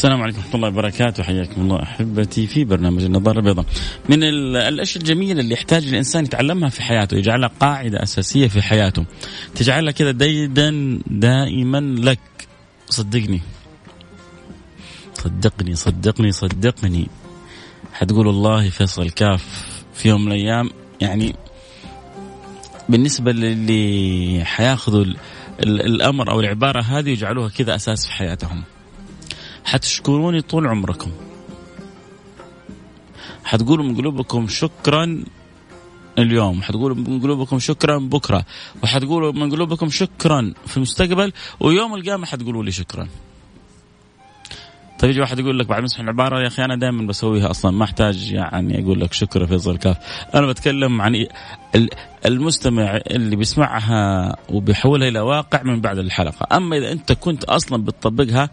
السلام عليكم ورحمة الله وبركاته. حياكم الله أحبتي في برنامج النظارة البيضاء. من الأشياء الجميلة اللي يحتاج الإنسان يتعلمها في حياته يجعلها قاعدة أساسية في حياته. تجعلها كذا ديدا دائما لك. صدقني. صدقني صدقني صدقني. حتقول والله فيصل كاف في يوم من الأيام يعني بالنسبة للي حياخذوا الأمر أو العبارة هذه يجعلوها كذا أساس في حياتهم. حتشكروني طول عمركم. حتقولوا من قلوبكم شكرا اليوم حتقولوا من قلوبكم شكرا بكرة وحتقولوا من قلوبكم شكرا في المستقبل ويوم القيامة حتقولوا لي شكرا. طيب يجي واحد يقول لك بعد يسمع العبارة يا أخي أنا دائما بسويها أصلا ما أحتاج يعني أقول لك شكرا فيصل كاف. أنا بتكلم عن المستمع اللي بيسمعها وبيحولها إلى واقع من بعد الحلقة. أما إذا أنت كنت أصلا بتطبقها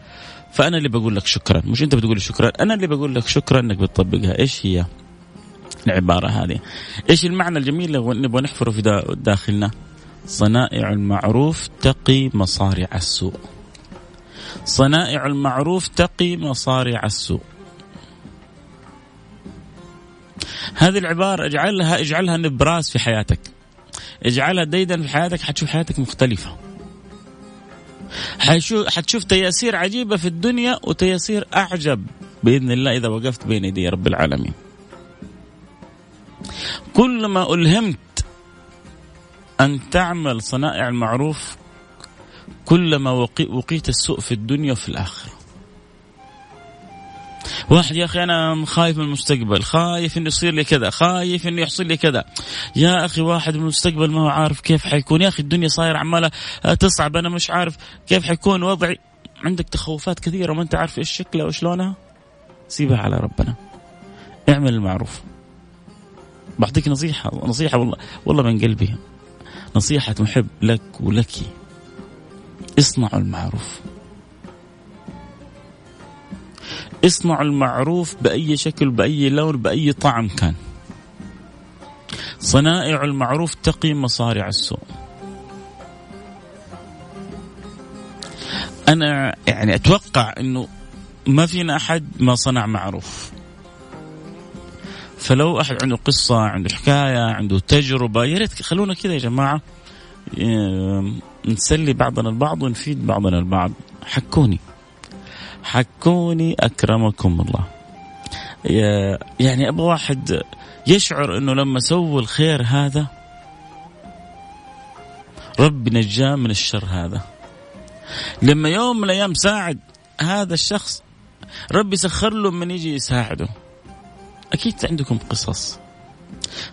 فأنا اللي بقول لك شكرا. مش أنت بتقول شكرا أنا اللي بقول لك شكرا إنك بتطبقها. إيش هي العبارة هذه؟ إيش المعنى الجميل اللي نبغى نحفره في داخلنا؟ صنائع المعروف تقي مصارع السوء. صنائع المعروف تقي مصارع السوء. هذه العبارة اجعلها اجعلها نبراس في حياتك. اجعلها ديدا في حياتك حتشوف حياتك مختلفة. حتشوف تياسير عجيبة في الدنيا وتياسير أعجب بإذن الله إذا وقفت بين يدي رب العالمين. كلما ألهمت أن تعمل صنائع المعروف كلما وقي وقيت السوء في الدنيا وفي الآخرة. واحد يا أخي أنا خايف من المستقبل خايف إنه يصير لي كذا خايف إنه يحصل لي كذا. يا أخي واحد من المستقبل ما هو عارف كيف حيكون. يا أخي الدنيا صايرة عمالة تصعب أنا مش عارف كيف حيكون وضعي. عندك تخوفات كثيرة ما أنت عارف إيش شكلها وايش لونها سيبها على ربنا. اعمل المعروف. بعطيك نصيحة نصيحة والله والله من قلبي. نصيحة محب لك ولك. اصنعوا المعروف. اصنعوا المعروف بأي شكل بأي لون بأي طعم كان. صنائع المعروف تقي مصارع السوء أنا يعني أتوقع أنه ما فينا أحد ما صنع معروف. فلو أحد عنده قصة عنده حكاية عنده تجربة يا ريت خلونا كذا يا جماعة. نسلي بعضنا البعض ونفيد بعضنا البعض. حكوني. حكوني أكرمكم الله. يعني أبغى واحد يشعر أنه لما سوى الخير هذا رب نجاه من الشر هذا. لما يوم من الأيام ساعد هذا الشخص ربي سخر له من يجي يساعده. أكيد عندكم قصص.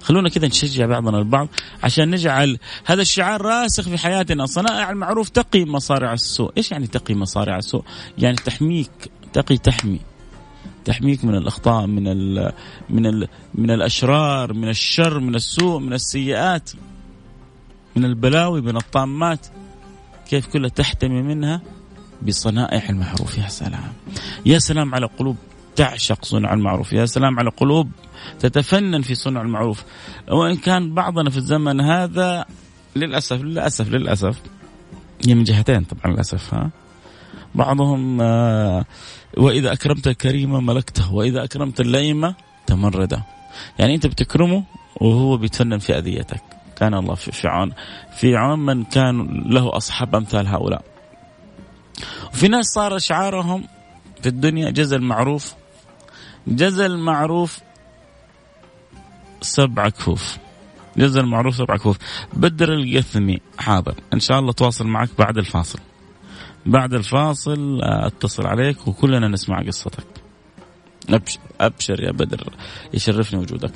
خلونا كذا نشجع بعضنا البعض عشان نجعل هذا الشعار راسخ في حياتنا. صنائع المعروف تقي مصارع السوء. إيش يعني تقي مصارع السوء؟ يعني تحميك تقي تحمي. تحميك من الأخطاء من ال من ال من الأشرار من الشر من السوء من السيئات من البلاوي من الطامات. كيف كلها تحتمي منها؟ بصنائع المعروف. يا سلام. يا سلام على قلوب تعشق صنع المعروف. يا سلام على قلوب تتفنن في صنع المعروف. وإن كان بعضنا في الزمن هذا للأسف للأسف للأسف هي من جهتين طبعا للأسف ها. بعضهم آه وإذا أكرمت الكريم ملكته وإذا أكرمت اللئيمة تمرده. يعني أنت بتكرمه وهو بيتفنن في أذيتك. كان الله في عون في عون من كان له أصحاب أمثال هؤلاء. وفي ناس صار شعارهم في الدنيا جزى المعروف جزى المعروف سبع كفوف جزء المعروف سبع كفوف بدر القثمي حاضر. إن شاء الله تواصل معك بعد الفاصل. بعد الفاصل آه، اتصل عليك وكلنا نسمع قصتك. ابشر أبشر يا بدر يشرفني وجودك.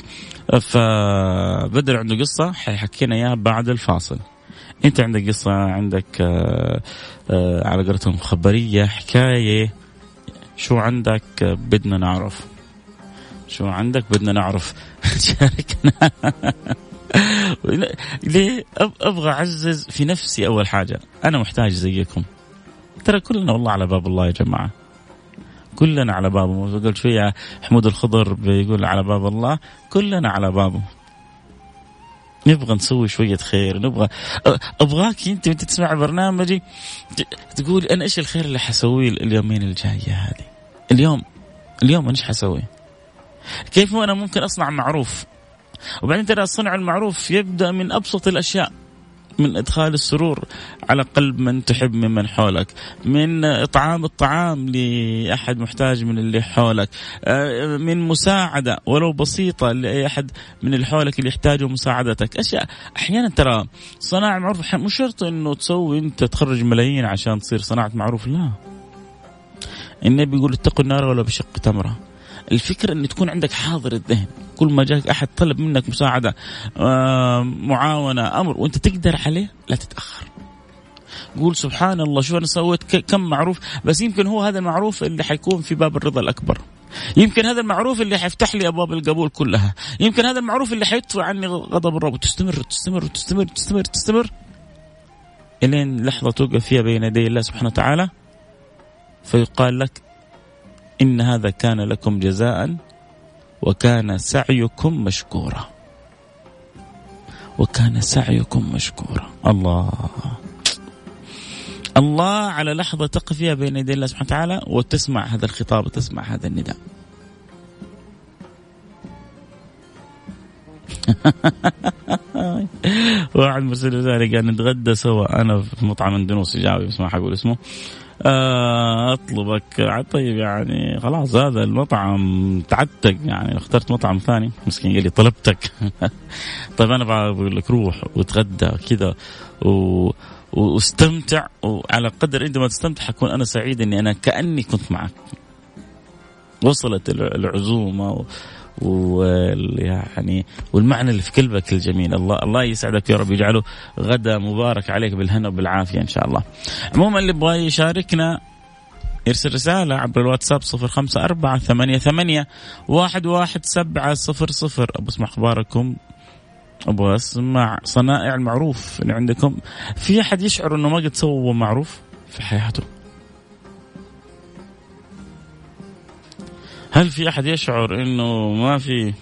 فبدر عنده قصة حيحكينا إياها بعد الفاصل. أنت عندك قصة عندك آه، آه، على قولتهم خبرية حكاية شو عندك بدنا نعرف. شو عندك بدنا نعرف. شاركنا. ليه؟ أبغى أعزز في نفسي أول حاجة. أنا محتاج زيكم. ترى كلنا والله على باب الله يا جماعة. كلنا على بابه قلت شوية حمود الخضر بيقول على باب الله. كلنا على بابه نبغى نسوي شوية خير. نبغى أبغاك أنت وأنت تسمع برنامجي تقول أنا إيش الخير اللي حسويه اليومين الجاية هذه؟ اليوم. اليوم أنا إيش حسوي؟ كيف أنا ممكن أصنع معروف؟ وبعدين ترى صنع المعروف يبدأ من أبسط الأشياء من إدخال السرور على قلب من تحب ممن حولك من إطعام الطعام لأحد محتاج من اللي حولك آه، من مساعدة ولو بسيطة لأي أحد من اللي حولك اللي يحتاجوا مساعدتك. أشياء أحيانا ترى صناعة المعروف مش شرط إنه تسوي أنت تخرج ملايين عشان تصير صناعة معروف لا. النبي يقول اتقوا النار ولا بشق تمرة. الفكرة أن تكون عندك حاضر الذهن. كل ما جاك أحد طلب منك مساعدة آه، معاونة أمر وأنت تقدر عليه لا تتأخر. قول سبحان الله شوف أنا سويت؟ كم معروف؟ بس يمكن هو هذا المعروف اللي حيكون في باب الرضا الأكبر. يمكن هذا المعروف اللي حيفتح لي أبواب القبول كلها. يمكن هذا المعروف اللي حيدفع عني غضب الرب. وتستمر تستمر تستمر تستمر تستمر. إلين لحظة توقف فيها بين يدي الله سبحانه وتعالى فيقال لك إن هذا كان لكم جزاء وكان سعيكم مشكورا. وكان سعيكم مشكورا. الله. الله على لحظة تقف فيها بين يدي الله سبحانه وتعالى وتسمع هذا الخطاب وتسمع هذا النداء. واحد مرسل رسالة قال نتغدى سوا. أنا في مطعم اندونوسي جاوي بس ما حقول اسمه. أطلبك. طيب يعني خلاص هذا المطعم تعتق يعني. اخترت مطعم ثاني. مسكين قال لي طلبتك. طيب أنا بقول لك روح وتغدى كذا و... واستمتع. وعلى قدر انت ما تستمتع حكون أنا سعيد إني أنا كأني كنت معك. وصلت العزومة ويعني والمعنى اللي في قلبك الجميل. الله الله يسعدك يا رب. يجعله غدا مبارك عليك بالهنا وبالعافية إن شاء الله. عموما اللي يبغى يشاركنا يرسل رسالة عبر الواتساب صفر خمسة أربعة ثمانية ثمانية واحد واحد سبعة صفر صفر. أبو اسمع أخباركم. أبغى أسمع صنائع المعروف اللي عندكم. في أحد يشعر أنه ما قد سوى معروف في حياته؟ هل في أحد يشعر إنه ما في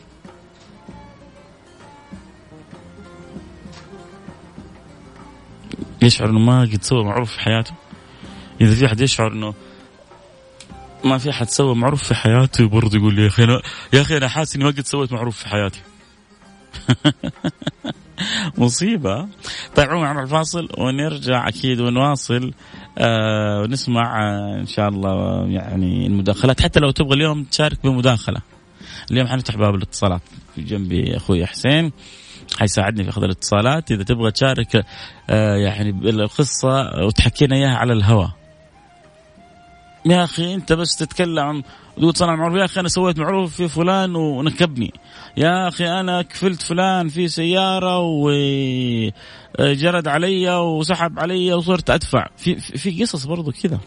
يشعر إنه ما قد سوى معروف في حياته؟ إذا في أحد يشعر إنه ما في أحد سوى معروف في حياته برضه يقول لي يا أخي أنا يا أخي أنا حاسس إني ما قد سويت معروف في حياتي. مصيبة. طيب عموما على الفاصل ونرجع أكيد ونواصل آه ونسمع آه إن شاء الله يعني المداخلات. حتى لو تبغى اليوم تشارك بمداخلة. اليوم حنفتح باب الاتصالات جنبي أخوي حسين. حيساعدني في أخذ الاتصالات. إذا تبغى تشارك آه يعني القصة وتحكينا إياها على الهواء. يا أخي أنت بس تتكلم تقول صنع معروف. يا أخي أنا سويت معروف في فلان ونكبني. يا أخي أنا كفلت فلان في سيارة وجرد علي وسحب علي وصرت أدفع. في في قصص برضو كذا.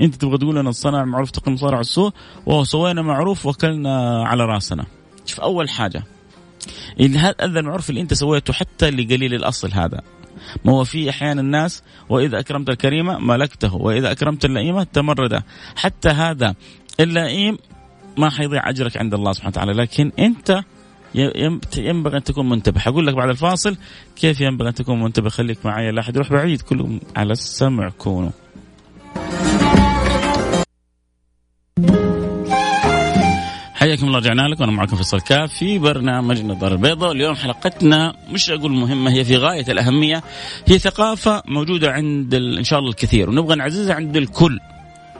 أنت تبغى تقول أنا صنع معروف تقي مصارع السوء؟ وسوينا معروف وكلنا على راسنا. شوف أول حاجة هذا المعروف اللي أنت سويته حتى لقليل الأصل هذا ما هو في أحيانا الناس وإذا أكرمت الكريمة ملكته وإذا أكرمت اللئيمة تمرده. حتى هذا اللئيم ما حيضيع أجرك عند الله سبحانه وتعالى لكن أنت ينبغي أن تكون منتبه. حقول لك بعد الفاصل كيف ينبغي أن تكون منتبه. خليك معي لا أحد يروح بعيد كلهم على السمع كونوا. حياكم الله رجعنا لكم. وأنا معكم فيصل كاف في برنامج نظر البيضاء اليوم حلقتنا مش أقول مهمة هي في غاية الأهمية. هي ثقافة موجودة عند إن شاء الله الكثير ونبغى نعززها عند الكل.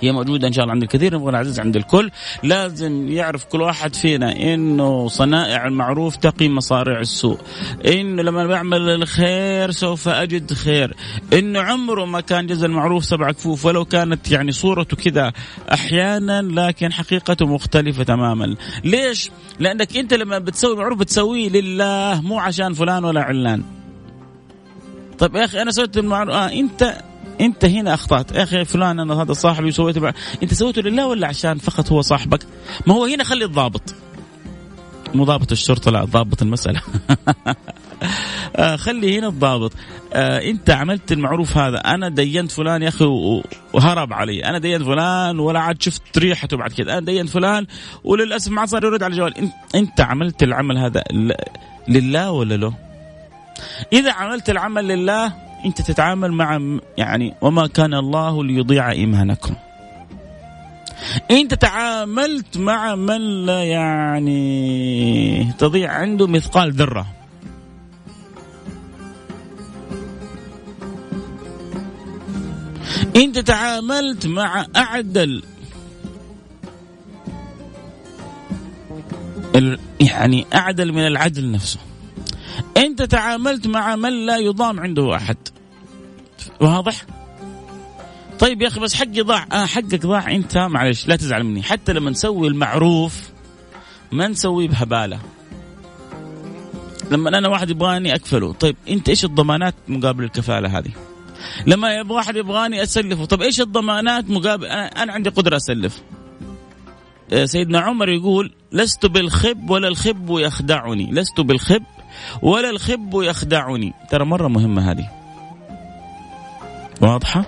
هي موجودة إن شاء الله عند الكثير نبغى نعزز عند الكل. لازم يعرف كل واحد فينا إنه صنائع المعروف تقي مصارع السوء. إنه لما بعمل الخير سوف أجد خير. إنه عمره ما كان جزء المعروف سبع كفوف ولو كانت يعني صورته كذا أحيانا لكن حقيقته مختلفة تماما. ليش؟ لأنك أنت لما بتسوي معروف بتسويه لله مو عشان فلان ولا علان. طيب يا أخي أنا سويت المعروف آه أنت انت هنا أخطأت. يا أخي فلان أنا هذا صاحبي وسويته. أنت سويته لله ولا عشان فقط هو صاحبك؟ ما هو هنا خلي الضابط. مو ضابط الشرطة لا ضابط المسألة. آه خلي هنا الضابط. آه انت عملت المعروف هذا. أنا دينت فلان يا أخي وهرب علي. أنا دينت فلان ولا عاد شفت ريحته بعد كذا أنا دينت فلان وللأسف ما صار يرد على الجوال. انت عملت العمل هذا لله ولا له؟ إذا عملت العمل لله أنت تتعامل مع يعني وما كان الله ليضيع إيمانكم. انت تعاملت مع من لا يعني تضيع عنده مثقال ذرة. انت تعاملت مع أعدل. يعني أعدل من العدل نفسه. أنت تعاملت مع من لا يضام عنده أحد. واضح؟ طيب يا أخي بس حقي ضاع. آه حقك ضاع. أنت معلش لا تزعل مني. حتى لما نسوي المعروف ما نسويه بهبالة. لما أنا واحد يبغاني أكفله. طيب أنت إيش الضمانات مقابل الكفالة هذه؟ لما يبغى واحد يبغاني أسلفه. طيب إيش الضمانات مقابل؟ أنا عندي قدرة أسلف. آه، سيدنا عمر يقول لست بالخب ولا الخب يخدعني. لست بالخب ولا الخب يخدعني. ترى مرة مهمة هذه. واضحة؟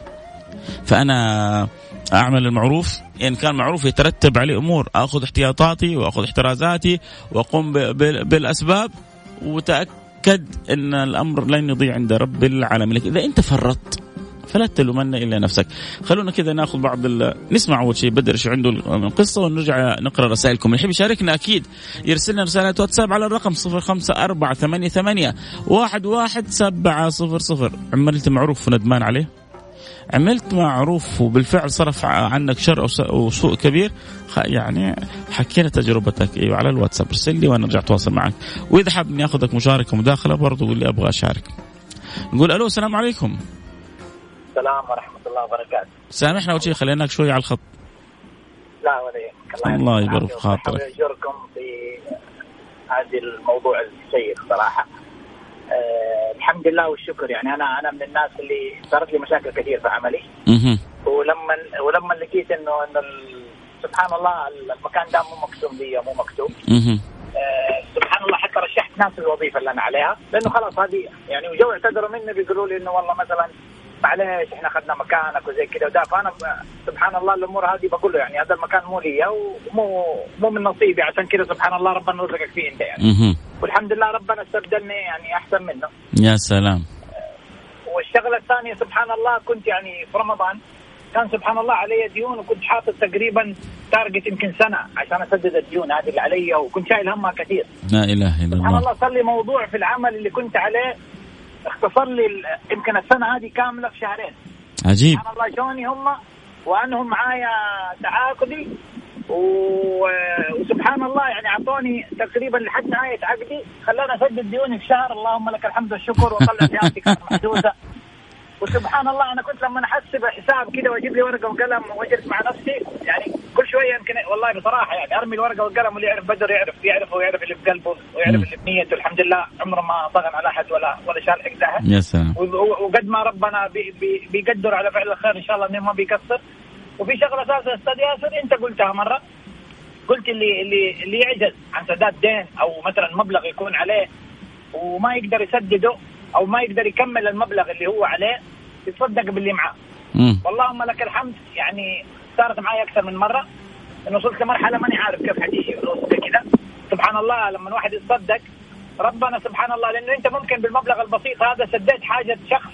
فأنا أعمل المعروف. إن كان معروف يترتب عليه أمور. أخذ احتياطاتي وأخذ احترازاتي وأقوم بالأسباب. وتأكد أن الأمر لن يضيع عند رب العالمين. لكن إذا أنت فرطت فلا تلومن إلا نفسك. خلونا كذا ناخذ بعض ال... نسمع أول شيء بدر إيش عنده من قصة ونرجع نقرأ رسائلكم. اللي يحب يشاركنا أكيد يرسل لنا رساله واتساب على الرقم 05488 11700 عملت معروف وندمان عليه؟ عملت معروف وبالفعل صرف عنك شر أو سوء كبير؟ يعني حكينا تجربتك. أيوه على الواتساب. ارسل لي وأنا أرجع أتواصل معك. وإذا حاب إني آخذك مشاركة مداخله برضه قول لي أبغى أشارك. نقول ألو السلام عليكم. السلام ورحمة الله وبركاته. سامحنا أول شيء خليناك شوي على الخط. لا ولا يهمك. الله, يبارك في خاطرك. أشكركم في هذا الموضوع الشيق صراحة. أه الحمد لله والشكر. يعني أنا أنا من الناس اللي صارت لي مشاكل كثير في عملي. ولما ولما لقيت إنه إنه سبحان الله المكان ده مو مكتوب لي مو مكتوب. أه سبحان الله حتى رشحت ناس الوظيفة اللي أنا عليها. لأنه خلاص هذه يعني وجو اعتذروا مني بيقولوا لي إنه والله مثلا معلش إحنا أخذنا مكانك وزي كذا وده فأنا سبحان الله الأمور هذه بقول له يعني هذا المكان مو لي ومو مو من نصيبي. عشان كذا سبحان الله ربنا رزقك فيه أنت يعني. والحمد لله ربنا استبدلني يعني أحسن منه. يا سلام. والشغلة الثانية سبحان الله كنت يعني في رمضان كان سبحان الله علي ديون وكنت حاطط تقريبا target يمكن سنة عشان أسدد الديون هذه اللي علي وكنت شايل همها كثير. لا إله إلا الله. سبحان الله صار لي موضوع في العمل اللي كنت عليه اختصر لي يمكن السنة هذه كاملة في شهرين. عجيب. سبحان الله شلوني هم وأنهم معايا تعاقدي. وسبحان الله يعني أعطوني تقريبا لحد نهاية عقدي. خلاني اسدد ديوني في شهر. اللهم لك الحمد والشكر واطلع زيادتي كانت محدوده وسبحان الله أنا كنت لما أحسب حساب كذا وأجيب لي ورقة وقلم وأجلس مع نفسي يعني كل شوية يمكن والله بصراحة يعني أرمي الورقة والقلم واللي يعرف بدر يعرف يعرف ويعرف اللي في قلبه ويعرف اللي في نيته. الحمد لله عمره ما طغن على أحد ولا ولا شال حقدها. يا سلام. وقد ما ربنا بي بي بيقدر على فعل الخير إن شاء الله إنه ما بيقصر وفي شغلة أساسا أستاذ ياسر أنت قلتها مرة. قلت اللي اللي اللي يعجز عن سداد دين أو مثلا مبلغ يكون عليه وما يقدر يسدده. أو ما يقدر يكمل المبلغ اللي هو عليه يتصدق باللي معاه. واللهم لك الحمد يعني صارت معي أكثر من مرة إنه وصلت لمرحلة ماني عارف كيف حتيجي كذا سبحان الله لما الواحد يتصدق ربنا سبحان الله لأنه أنت ممكن بالمبلغ البسيط هذا سديت حاجة شخص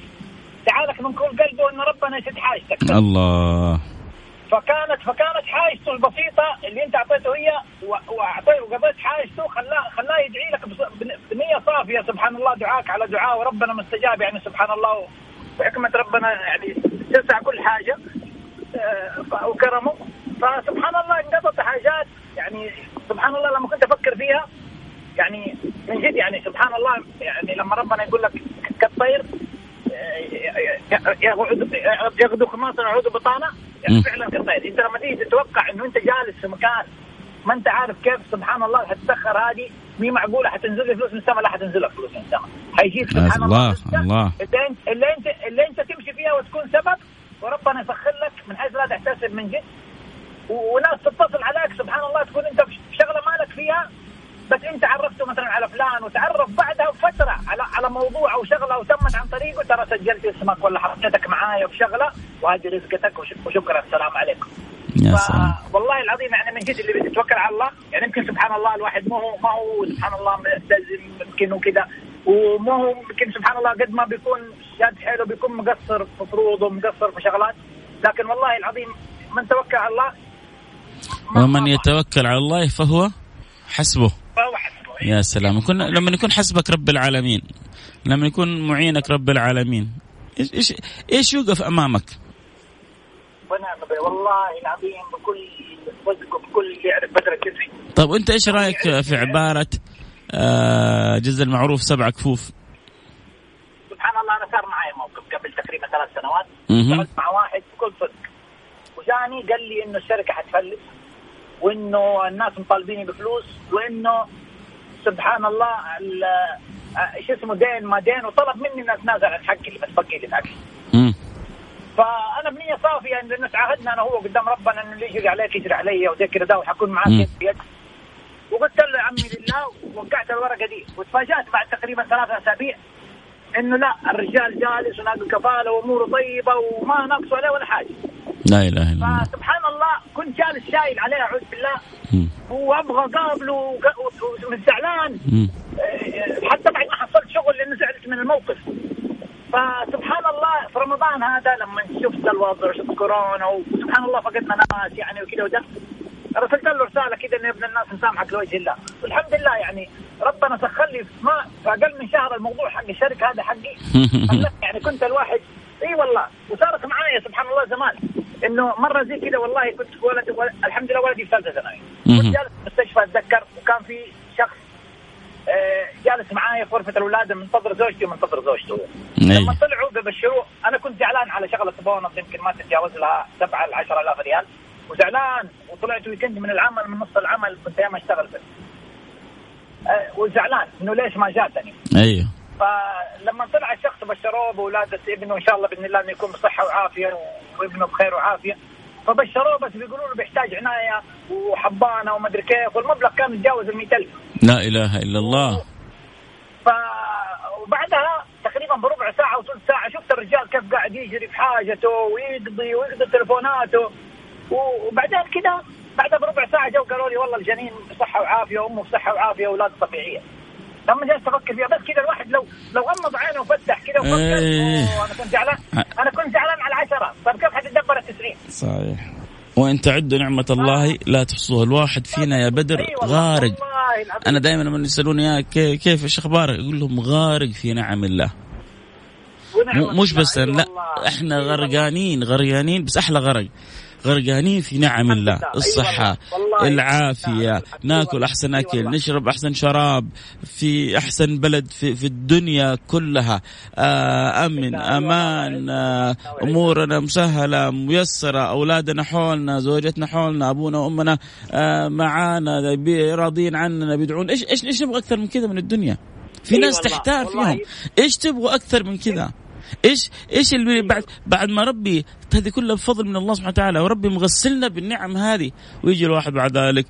تعالك من كل قلبه إنه ربنا يسد حاجتك. الله. فكانت فكانت حاجته البسيطه اللي انت اعطيته هي واعطيته وقضيت حاجته خلاه خلاه يدعي لك بنيه صافيه سبحان الله دعاك على دعاء وربنا مستجاب يعني سبحان الله وحكمة ربنا يعني تسع كل حاجة آه، وكرمه فسبحان الله انقضت حاجات يعني سبحان الله لما كنت أفكر فيها يعني من جد يعني سبحان الله يعني لما ربنا يقول لك كالطير آه، يغدو خماصا يعود بطانه يعني فعلا كالطير إنت لما تيجي تتوقع إنه إنت جالس في مكان ما إنت عارف كيف سبحان الله حتسخر هذه مي معقولة حتنزل لي فلوس من السماء؟ لا حتنزل لك فلوس من السماء. حيجيك سبحان الله الله, الله. اللي انت اللي انت اللي إنت تمشي فيها وتكون سبب وربنا يسخر لك من حيث لا تحتسب من جد. وناس تتصل عليك سبحان الله تكون إنت في شغله مالك فيها. بس انت عرفته مثلا على فلان وتعرف بعدها بفترة على على موضوع أو شغلة وتمت عن طريقه ترى سجلت اسمك ولا حطيتك معايا في شغله وهذه رزقتك وشكرا السلام عليكم. يا سلام. والله العظيم يعني من جد اللي بيتوكل على الله يعني يمكن سبحان الله الواحد ما هو ما هو سبحان الله ملتزم يمكن وكذا وما هو يمكن سبحان الله قد ما بيكون شاد حيله بيكون مقصر في فروضه مقصر في شغلات. لكن والله العظيم من توكل على الله ومن يتوكل على الله فهو حسبه. يا سلام يكون لما يكون حسبك رب العالمين لما يكون معينك رب العالمين إيش إيش إيش يوقف أمامك؟ ونعم والله العظيم بكل صدق وبكل بدر طيب وأنت إيش رأيك في عبارة آه جزء المعروف سبع كفوف؟ سبحان الله أنا صار معي موقف قبل تقريبا ثلاث سنوات مهم. مع واحد بكل صدق وجاني قال لي إنه الشركة حتفلس وإنه الناس مطالبيني بفلوس وإنه سبحان الله ال- آه، شو اسمه دين ما دين وطلب مني ان اتنازل عن حقي اللي متبقي لي في. فأنا بنية صافية إن لأنه تعهدنا أنا هو قدام ربنا إنه اللي يجري عليك يجري علي وزي كذا ده وحكون معاك. يد بيد وقلت له يا عمي لله ووقعت الورقة دي وتفاجأت بعد تقريبا ثلاثة أسابيع إنه لا الرجال جالس وناقل كفالة وأموره طيبة وما ناقصه عليه ولا حاجة لا إله إلا الله. فسبحان الله كنت جالس شايل عليه أعوذ بالله. وأبغى اقابله وق- و- ومن زعلان. مم. آه، حتى بعد ما حصلت شغل لأنه زعلت من الموقف. فسبحان الله في رمضان هذا لما شفت الوضع وشفت كورونا وسبحان الله فقدنا ناس يعني وكذا وده ارسلت له رسالة كذا إنه ابن الناس نسامحك لوجه الله. والحمد لله يعني ربنا سخر لي ما في أقل من شهر الموضوع حق الشركة هذا حقي. يعني كنت الواحد إي والله. وصارت معايا سبحان الله زمان. إنه مرة زي كذا والله كنت في ولد الحمد لله ولدي في ثالثه ثانوي. كنت جالس في المستشفى أتذكر وكان في شخص آه، جالس معايا في غرفة الولاده منتظر زوجتي ومنتظر زوجته. أي. لما طلعوا ببشروه أنا كنت زعلان على شغلة بونص يمكن ما تتجاوز لها 7 ل 10000 ريال. وزعلان وطلعت ويكند من العمل من نص العمل كنت أيام أشتغل بس آه، وزعلان إنه ليش ما جاتني؟ أيوه. فلما طلع الشخص بشروه بولادة ابنه إن شاء الله بإذن الله إنه يكون بصحة وعافية وابنه بخير وعافية. فبشروه بس بيقولوا له بيحتاج عناية وحضانه ومدري كيف والمبلغ كان يتجاوز ال 100000 لا إله إلا الله. ف وبعدها تقريبا بربع ساعة وثلث ساعة شفت الرجال كيف قاعد يجري في حاجته ويقضي ويقضي تليفوناته و- وبعدين كذا بعدها بربع ساعة جو قالوا لي والله الجنين بصحة وعافية وأمه بصحة وعافية واولاد طبيعية. لما جلست أفكر فيها بس كذا الواحد لو لو غمض عينه وفتح كذا وفكر. أوه، أنا كنت زعلان أنا كنت زعلان على العشره طيب كيف حتتدبر التسعين؟ صحيح وإن تعدوا نعمة الله لا تحصوها الواحد فينا يا بدر أي والله، غارق. أنا دائما لما يسألوني كيف إيش أخبارك أقول لهم غارق في نعم الله مش. بس أي لا. إحنا أي والله. غرقانين غرقانين بس أحلى غرق غرقانين في نعم الله الصحة نعم. ناكل والله. أكل نشرب أحسن شراب في أحسن بلد في, في الدنيا كلها. آه أمن أمان. آه أمورنا مسهلة ميسرة. أولادنا حولنا زوجتنا حولنا أبونا وأمنا آه معانا راضين عننا بيدعون. إيش إيش إيش نبغى أكثر من كذا من الدنيا؟ في ناس. تحتار. فيهم. إيش تبغوا أكثر من كذا؟ إيش إيش اللي بعد بعد ما ربي هذه كلها بفضل من الله سبحانه وتعالى وربي مغسلنا بالنعم هذه ويجي الواحد بعد ذلك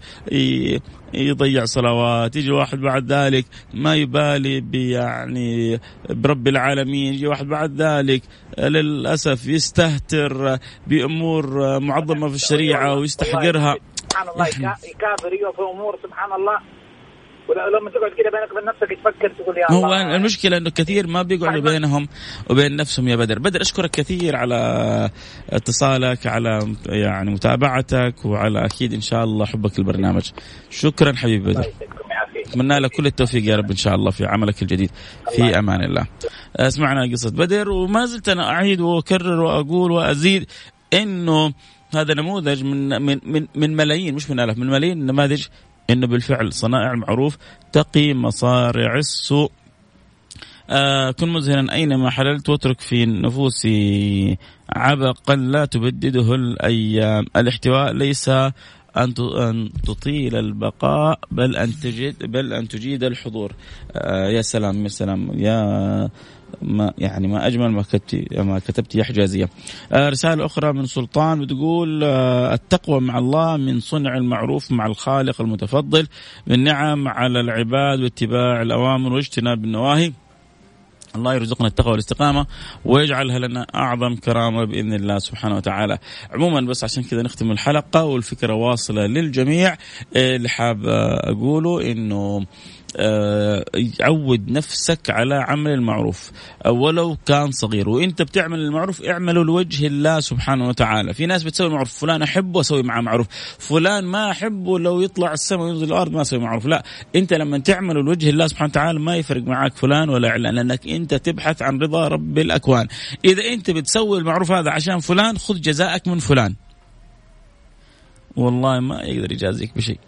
يضيع صلوات يجي الواحد بعد ذلك ما يبالي يعني برب العالمين يجي واحد بعد ذلك للأسف يستهتر بأمور معظمة في الشريعة ويستحقرها. سبحان الله يكا- يكابر في أمور سبحان الله. ولما تقعد كده بينك وبين نفسك تفكر تقول يا هو الله المشكلة إنه كثير ما بيقعدوا طيب. بينهم وبين نفسهم يا بدر، بدر أشكرك كثير على اتصالك على يعني متابعتك وعلى أكيد إن شاء الله حبك للبرنامج. شكرا حبيبي بدر. أتمنى لك كل التوفيق يا رب إن شاء الله في عملك الجديد في أمان الله. أسمعنا قصة بدر وما زلت أنا أعيد وأكرر وأقول وأزيد إنه هذا نموذج من من من, من ملايين مش من آلاف من ملايين النماذج انه بالفعل صنائع المعروف تقي مصارع السوء. آه كن مزهرا أينما حللت واترك في نفوسي عبقا لا تبدده الأيام. الاحتواء ليس أن أن تطيل البقاء بل أن تجد بل أن تجيد الحضور. آه يا سلام يا سلام يا ما يعني ما أجمل ما كتبتي ما كتبتي يا حجازية. آه رسالة أخرى من سلطان بتقول آه التقوى مع الله من صنع المعروف مع الخالق المتفضل بالنعم على العباد واتباع الأوامر واجتناب النواهي. الله يرزقنا التقوى والاستقامة ويجعلها لنا أعظم كرامة بإذن الله سبحانه وتعالى. عموما بس عشان كذا نختم الحلقة والفكرة واصلة للجميع اللي حاب أقوله إنه عود نفسك على عمل المعروف. ولو كان صغير. وإنت بتعمل المعروف اعمله لوجه الله سبحانه وتعالى. في ناس بتسوي معروف فلان أحبه أسوي معه معروف. فلان ما أحبه لو يطلع السماء وينزل الأرض ما أسوي معروف. لا إنت لما تعمله لوجه الله سبحانه وتعالى ما يفرق معك فلان ولا علان لأنك إنت تبحث عن رضا رب الأكوان. إذا إنت بتسوي المعروف هذا عشان فلان خذ جزاءك من فلان. والله ما يقدر يجازيك بشيء.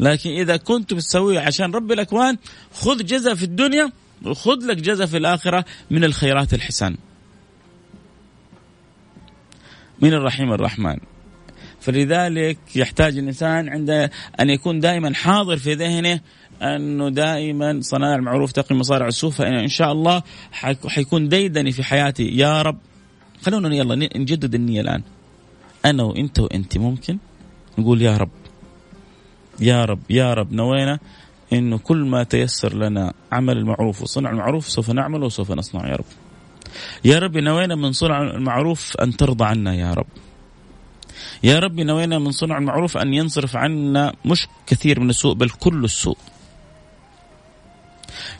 لكن إذا كنت بتسويه عشان رب الأكوان خذ جزء في الدنيا وخذ لك جزء في الآخرة من الخيرات الحسان من الرحيم الرحمن. فلذلك يحتاج الإنسان عند أن يكون دائما حاضر في ذهنه أنه دائما صناع المعروف تقي مصارع السوء فإن شاء الله حيكون ديدني في حياتي. يا رب خلونا يلا نجدد النية الآن. أنا وأنت وأنت ممكن؟ نقول يا رب. يا رب يا رب نوينا إنه كل ما تيسر لنا عمل المعروف وصنع المعروف سوف نعمل وسوف نصنع يا رب. يا رب نوينا من صنع المعروف أن ترضى عنا يا رب. يا رب نوينا من صنع المعروف أن ينصرف عنا مش كثير من السوء بل كل السوء.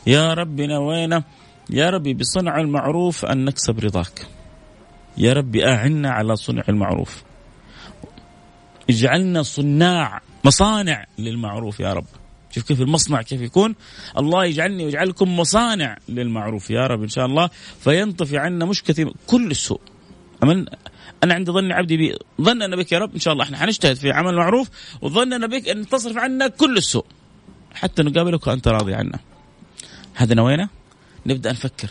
يا رب نوينا يا ربي بصنع المعروف أن نكسب رضاك. يا رب أعنا على صنع المعروف. اجعلنا صناع مصانع للمعروف يا رب. شوف كيف المصنع كيف يكون. الله يجعلني ويجعلكم مصانع للمعروف يا رب إن شاء الله. فينطفي عنا مش كثير كل السوء. أمن؟ أنا عند ظن عبدي بي ظننا بك يا رب إن شاء الله إحنا حنجتهد في عمل معروف وظننا بك أن تصرف عنا كل السوء. حتى نقابلك وأنت راضي عنا. هذا نوينا؟ نبدأ نفكر.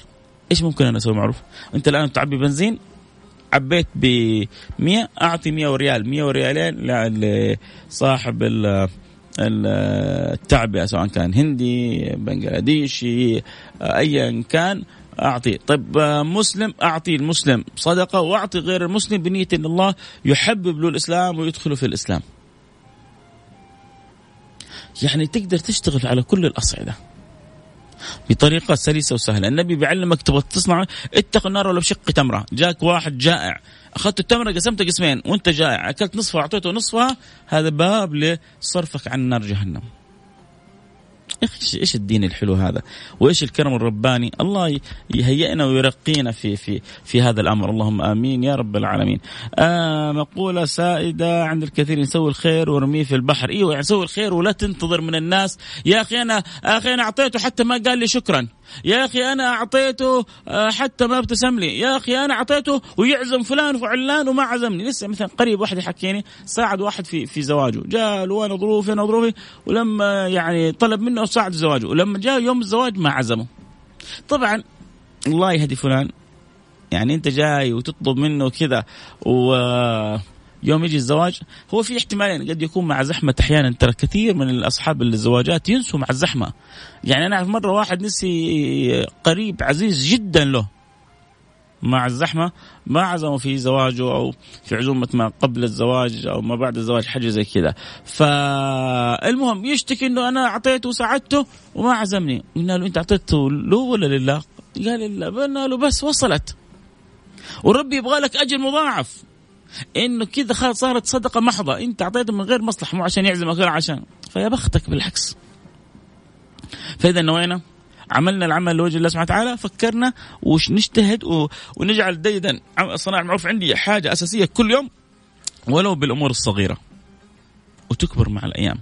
إيش ممكن أنا أسوي معروف؟ أنت الآن تعبي بنزين عبيت ب 100 أعطي 100 ريال 100 ريالين لصاحب التعبئة سواء كان هندي بنغلاديشي ايا كان. أعطي. طيب مسلم أعطي المسلم صدقة وأعطي غير المسلم بنية إن الله يحبب له الاسلام ويدخله في الإسلام. يعني تقدر تشتغل على كل الأصعدة. بطريقة سلسة وسهلة، النبي بيعلمك تبغى تصنع اتق النار ولو بشق تمرة، جاك واحد جائع. أخذت التمرة قسمتها قسمين. وأنت جائع. أكلت نصفها واعطيته نصفها. هذا باب لصرفك عن نار جهنم. إيش إيش الدين الحلو هذا؟ وإيش الكرم الرباني؟ الله يهيئنا ويرقينا في في في هذا الأمر، اللهم آمين يا رب العالمين. آه مقولة سائدة عند الكثير يسوي الخير ورميه في البحر، إيوه يعني سوي الخير ولا تنتظر من الناس، يا أخي أنا أخي أنا أعطيته حتى ما قال لي شكرا، يا أخي أنا أعطيته آه، حتى ما ابتسم لي. يا أخي أنا أعطيته ويعزم فلان وعلان وما عزمني. لسه مثلا قريب واحد يحكيني ساعد واحد في في زواجه. جاء وأنا ظروفي أنا ظروفي ولما يعني طلب منه ساعد زواجه ولما جاء يوم الزواج ما عزمه. طبعا الله يهدي فلان. يعني أنت جاي وتطلب منه كذا و يوم يجي الزواج هو في احتمالين قد يكون مع زحمة أحيانا. ترى كثير من الأصحاب الزواجات ينسوا مع الزحمة. يعني أنا أعرف مرة واحد نسي قريب عزيز جدا له. مع الزحمة ما عزموا في زواجه أو في عزومة ما قبل الزواج أو ما بعد الزواج حاجة زي كذا. فالمهم يشتكي أنه أنا أعطيته وساعدته وما عزمني. قلنا له أنت أعطيته له ولا لله؟ قال لله قلنا له بس وصلت. وربي يبغى لك أجر مضاعف. إنه كذا صارت صدقة محضة. أنت أعطيته من غير مصلحة مو عشان يعزمك ولا عشان. فيا بختك بالعكس. فإذا نوينا؟ عملنا العمل لوجه الله سبحانه وتعالى فكرنا وش نجتهد ونجعل ديدا. صناعة المعروف عندي حاجة أساسية كل يوم. ولو بالأمور الصغيرة. وتكبر مع الأيام.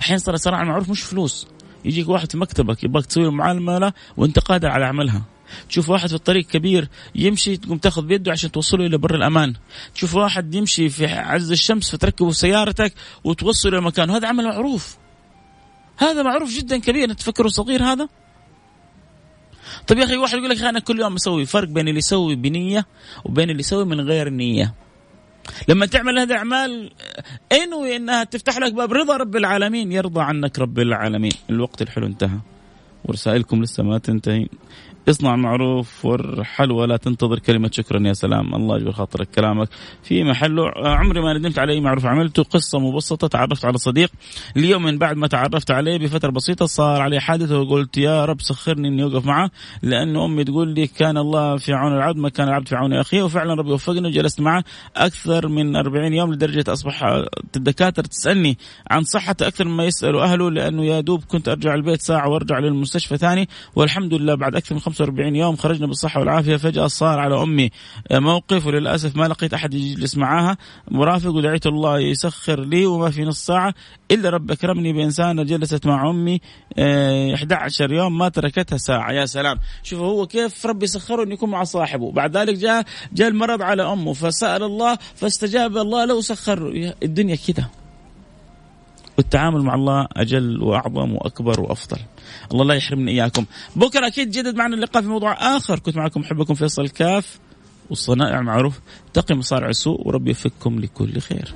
أحيانا صار صناعة المعروف مش فلوس. يجيك واحد في مكتبك يبغاك تسوي معاملة وأنت قادر على عملها. تشوف واحد في الطريق كبير يمشي تقوم تاخذ بيده عشان توصله إلى بر الأمان. تشوف واحد يمشي في عز الشمس فتركبه سيارتك وتوصله إلى مكانه. هذا عمل معروف. هذا معروف جدا كبير تفكره صغير هذا؟ طيب يا أخي واحد يقول لك أنا كل يوم أسوي فرق بين اللي يسوي بنية وبين اللي يسوي من غير نية. لما تعمل هذه الاعمال انوي انها تفتح لك باب رضا رب العالمين يرضى عنك رب العالمين. الوقت الحلو انتهى. ورسائلكم لسه ما تنتهي. اصنع معروف وارحل ولا تنتظر كلمة شكرا يا سلام. الله يجبر خاطرك كلامك. في محله عمري ما ندمت على أي معروف عملته. قصة مبسطة تعرفت على صديق. اليوم من بعد ما تعرفت عليه بفترة بسيطة صار عليه حادث وقلت يا رب سخرني إني أوقف معه لأنه أمي تقول لي كان الله في عون العبد ما كان العبد في عون أخيه وفعلا ربي وفقني وجلست معه أكثر من 40 يوم لدرجة أصبح الدكاترة تسألني عن صحته أكثر مما يسألوا أهله لأنه يا دوب كنت أرجع البيت ساعة وأرجع للمستشفى ثاني والحمد لله بعد أكثر من 45 يوم خرجنا بالصحة والعافية فجأة صار على أمي موقف وللأسف ما لقيت أحد يجلس معاها. مرافق ودعيت الله يسخر لي وما في نص ساعة إلا رب أكرمني بإنسانة جلست مع أمي 11 آه، يوم ما تركتها ساعة. يا سلام. شوف هو كيف ربي سخره أن يكون مع صاحبه. بعد ذلك جاء جاء المرض على أمه فسأل الله فاستجاب الله له وسخر الدنيا كده. والتعامل مع الله أجل وأعظم وأكبر وأفضل. الله لا يحرمني إياكم. بكرة أكيد جدد معنا اللقاء في موضوع آخر كنت معكم أحبكم فيصل كاف والصنائع المعروف تقي مصارع السوء وربي يفككم لكل خير.